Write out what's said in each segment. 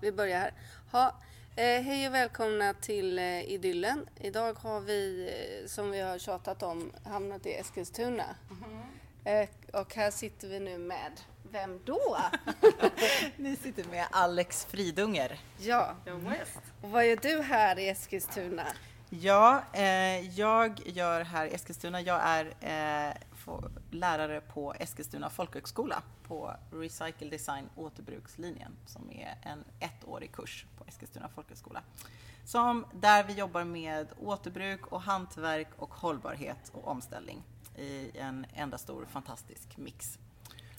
Vi börjar här. Ha, eh, hej och välkomna till eh, Idyllen. Idag har vi, eh, som vi har tjatat om, hamnat i Eskilstuna. Eh, och här sitter vi nu med, vem då? Ni sitter med Alex Fridunger. ja, och vad gör du här i Eskilstuna? Ja, eh, jag gör här i Eskilstuna, jag är eh, lärare på Eskilstuna folkhögskola på Recycle Design återbrukslinjen som är en ettårig kurs på Eskilstuna folkhögskola. Som, där vi jobbar med återbruk och hantverk och hållbarhet och omställning i en enda stor fantastisk mix.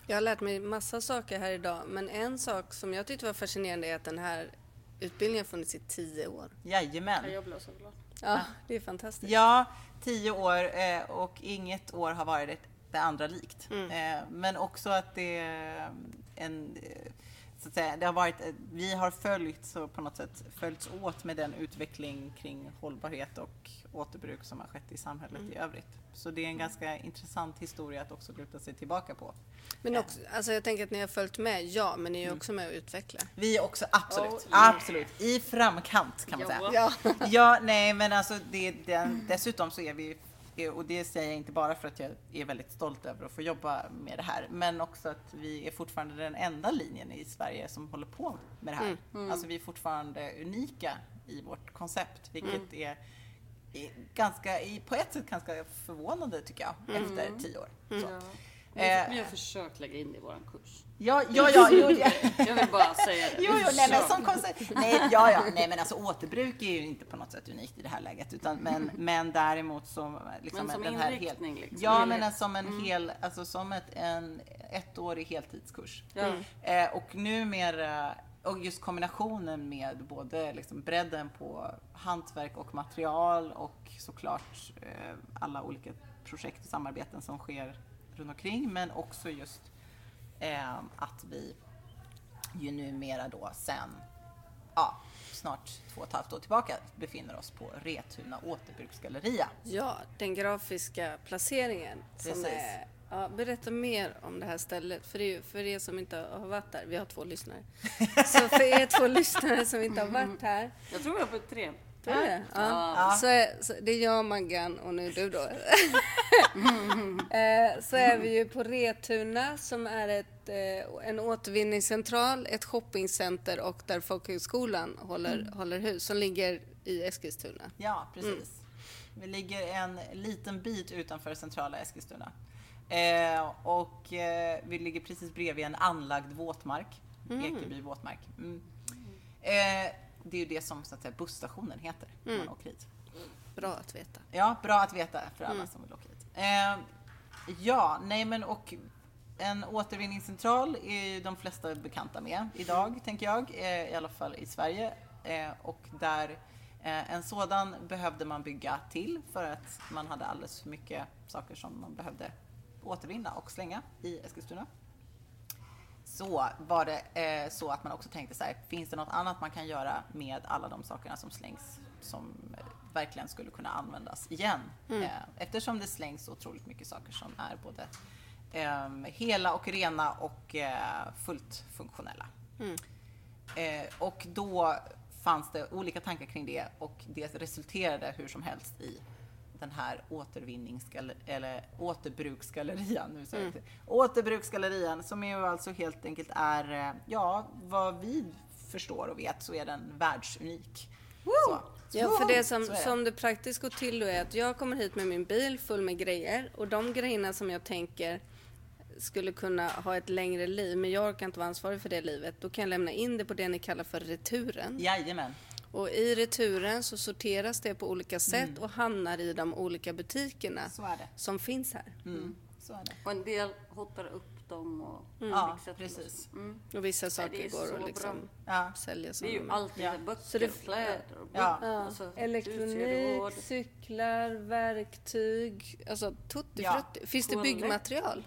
Jag har lärt mig massa saker här idag, men en sak som jag tyckte var fascinerande är att den här utbildningen har funnits i tio år. Jajamän! Jag blev så glad. Ja, det är fantastiskt. Ja, tio år eh, och inget år har varit det, det andra likt. Mm. Eh, men också att det är en eh, så att säga, det har varit, eh, vi har följt så på något sätt följts åt med den utveckling kring hållbarhet och återbruk som har skett i samhället Mm. i övrigt. Så det är en ganska intressant historia att också luta sig tillbaka på. Men också, alltså jag tänker att ni har följt med, ja, men ni är Mm. också med och utvecklar. Vi är också absolut, Oh, yeah. absolut i framkant kan man säga. Ja. Ja. Ja, nej men alltså det, den, dessutom så är vi, och det säger jag inte bara för att jag är väldigt stolt över att få jobba med det här, men också att vi är fortfarande den enda linjen i Sverige som håller på med det här. Alltså vi är fortfarande unika i vårt koncept, vilket är, är ganska, på ett sätt ganska förvånande tycker jag, efter tio år. Eh. Vi har försökt lägga in det i vår kurs. Ja, ja, ja, jo, ja. Jag vill bara säga det. Jo, jo, nej, men som koncept. Nej, ja, ja, nej, men alltså återbruk är ju inte på något sätt unikt i det här läget, utan, men, men däremot som, liksom, Men som den här hel, liksom. Ja, men alltså som en hel, alltså som ett, en ettårig heltidskurs. Ja. Eh, och numera, och just kombinationen med både liksom bredden på hantverk och material och såklart eh, alla olika projekt och samarbeten som sker runt omkring, men också just eh, att vi ju numera då sen ja, snart två och ett halvt år tillbaka befinner oss på Retuna återbruksgalleria. Ja, den grafiska placeringen. Som Precis. är, ja, berätta mer om det här stället. För, det, för er som inte har varit där, vi har två lyssnare. Så för er två lyssnare som inte har varit här, Jag tror jag på tre. tror du det? Ja. Ja. Så, så det är jag, Maggan och nu du då. Eh, så är vi ju på Retuna som är ett, eh, en återvinningscentral, ett shoppingcenter och där folkhögskolan håller, håller hus som ligger i Eskilstuna. Ja, precis. Vi ligger en liten bit utanför centrala Eskilstuna. Eh, och eh, vi ligger precis bredvid en anlagd våtmark, Ekeby våtmark. Mm. Det är ju det som så att säga, busstationen heter när man åker hit. Bra att veta. Ja, bra att veta för alla som vill åka hit. Eh, ja, nej men och en återvinningscentral är ju de flesta bekanta med idag, tänker jag. Eh, I alla fall i Sverige. Eh, och där eh, en sådan behövde man bygga till för att man hade alldeles för mycket saker som man behövde återvinna och slänga i Eskilstuna. Så var det eh, så att man också tänkte så här, finns det något annat man kan göra med alla de sakerna som slängs som eh, verkligen skulle kunna användas igen? Eh, eftersom det slängs otroligt mycket saker som är både eh, hela och rena och eh, fullt funktionella. Eh, och då fanns det olika tankar kring det och det resulterade hur som helst i den här återvinningsgaller- eller återbruksgallerian. Nu till. Återbruksgallerian som ju alltså helt enkelt är, eh, ja, vad vi förstår och vet så är den världsunik. Så. Ja, för det som, som det praktiskt går till då är att jag kommer hit med min bil full med grejer och de grejerna som jag tänker skulle kunna ha ett längre liv, men jag orkar inte vara ansvarig för det livet, då kan jag lämna in det på det ni kallar för returen. Jajamän. Och i returen så sorteras det på olika sätt och hamnar i de olika butikerna Mm. Som finns här. Mm. Så är det. Och en del hotar upp dem och Ja, fixar till precis. Mm. Och vissa saker är går att liksom. Ja. sälja som Det är ju alltid Ja. böcker, det- kläder och Ja. Ja, alltså, elektronik, cyklar, verktyg, alltså tutti Ja. frutti. Finns det byggmaterial?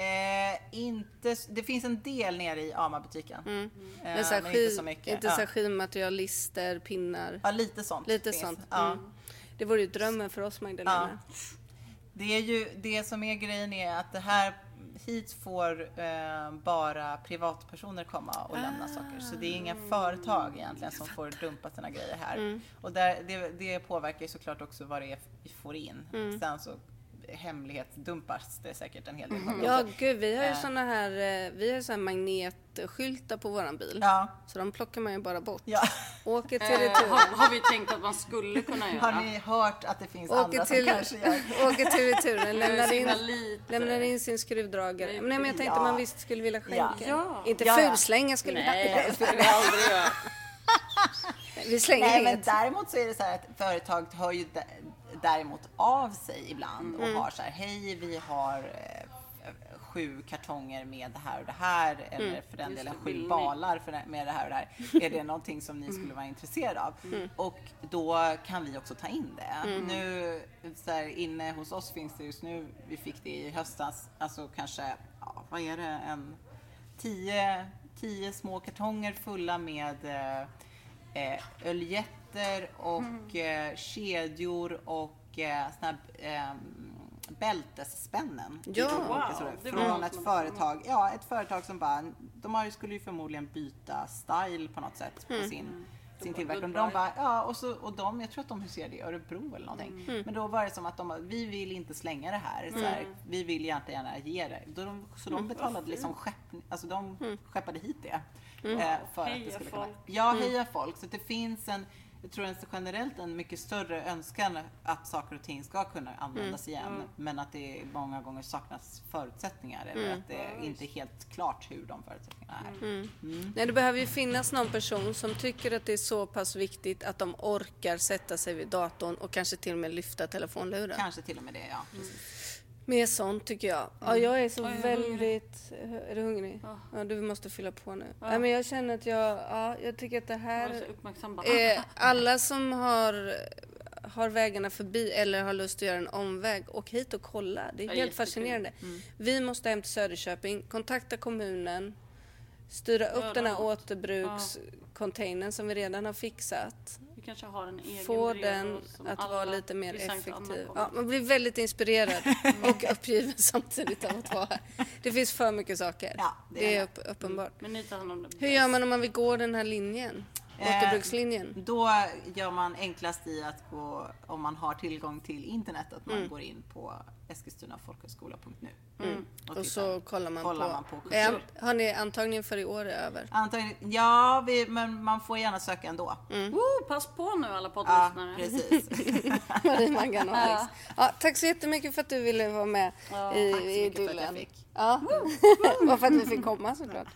Eh, inte, det finns en del nere i AMA-butiken. Eh, Mm. Men så här, men skiv, inte så mycket. Inte ja. så här skivmaterial, lister, pinnar. ja, lite sånt. Lite finns. sånt. Ja. Mm. Det vore ju drömmen för oss Magdalena. Det är ju det som är grejen är att det här hit får eh, bara privatpersoner komma och lämna saker. Så det är inga företag egentligen som får dumpa sina grejer här. Och där, det, det påverkar ju såklart också vad det är vi får in. Sen så hemlighetsdumpas det säkert en hel del. saker Ja, gud, vi har ju Eh. såna här, eh, vi har såna här magnetskyltar på våran bil. Ja. Så de plockar man ju bara bort. Ja. Åker till Eh, retur. har, har vi tänkt att man skulle kunna Har göra? ni hört att det finns Åker andra till, som kanske gör åker till returen, lämnar så in, lämnar in sin skruvdragare. Nej, Nej, men jag tänkte ja. man visst skulle vilja skänka. Ja. Inte Ja, fulslänga skulle Nej, det skulle vi aldrig göra. vi Vi slänger Nej, men däremot så är det så här att företag hör ju däremot av sig ibland Mm. och har så här, hej vi har eh, sju kartonger med det här och det här eller Mm. för den delen sju balar för det, med det här och det här. Är det någonting som ni skulle vara intresserade av? Mm. Och då kan vi också ta in det. Mm. Nu så här, inne hos oss finns det just nu, vi fick det i höstas, alltså kanske, ja, vad är det, en tio, tio små kartonger fulla med eh, eh, öljetter och eh, kedjor och eh, såna här, eh, bältesspännen. Ja. Olika sådär, det var Från ett företag, ja ett företag som bara, de har, skulle ju förmodligen byta style på något sätt på sin sin tillverkning. De bara, ja, och, så, och de, jag tror att de huserade i Örebro eller någonting. Men då var det som att de bara, vi vill inte slänga det här. Så här vi vill jättegärna ge det. Då de, så de betalade liksom skepp, alltså de skeppade hit det. Eh, för att det skulle kunna, folk. Ja, heja folk. Så det finns en, jag tror en, generellt en mycket större önskan att saker och ting ska kunna användas igen. Men att det många gånger saknas förutsättningar eller att det inte är helt klart hur de förutsättningarna är. Nej, det behöver ju finnas någon person som tycker att det är så pass viktigt att de orkar sätta sig vid datorn och kanske till och med lyfta telefonluren. Kanske till och med det, ja. Precis. Mer sånt tycker jag. Ja, jag är så Ja, jag är väldigt... Är du hungrig? Ja. Ja, du måste fylla på nu. Ja. men jag känner att jag... Ja, jag tycker att det här... är så uppmärksam bara. Eh, alla som har, har vägarna förbi eller har lust att göra en omväg, åk hit och kolla. Det är Ja, helt jättekul. fascinerande. Vi måste hem till Söderköping, kontakta kommunen, styra upp Göra den här något. återbrukscontainern som vi redan har fixat. Kanske har en egen Få den att vara lite mer effektiv. Ja, man blir väldigt inspirerad och uppgiven samtidigt av att vara här. Det finns för mycket saker. Ja, det det är är upp, uppenbart. Men ni tar hand om det. Hur gör man om man vill gå den här linjen? Eh, Återbrukslinjen? Då gör man enklast i att gå, om man har tillgång till internet, att man går in på eskilstunafolkhögskola.nu. Mm. Och tittar. så kollar man kollar på... man på kurser. har ni antagningen för i år är över? Antagligen, ja, vi, men man får gärna söka ändå. Woo, pass på nu alla Ja, poddlyssnare. precis. Marie, Maggan och Alex. Ja, tack så jättemycket för att du ville vara med Ja, i, tack så i mycket för att jag fick. Ja, bara för att vi fick komma såklart.